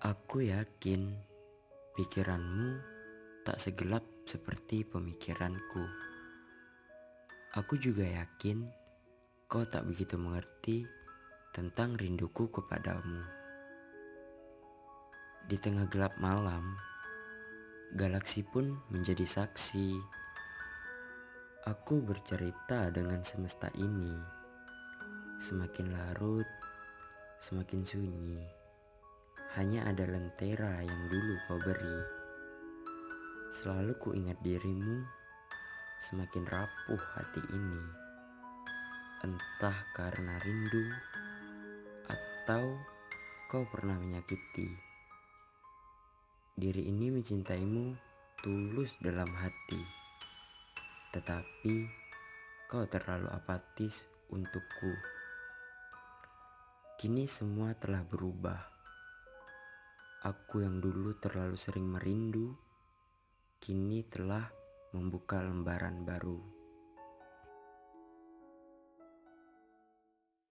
Aku yakin pikiranmu tak segelap seperti pemikiranku. Aku juga yakin kau tak begitu mengerti tentang rinduku kepadamu. Di tengah gelap malam, galaksi pun menjadi saksi. Aku bercerita dengan semesta ini. Semakin larut, semakin sunyi. Hanya ada lentera yang dulu kau beri. Selalu ku ingat dirimu, semakin rapuh hati ini. Entah karena rindu atau kau pernah menyakiti. Diri ini mencintaimu tulus dalam hati. Tetapi kau terlalu apatis untukku. Kini semua telah berubah. Aku yang dulu terlalu sering merindu, kini telah membuka lembaran baru.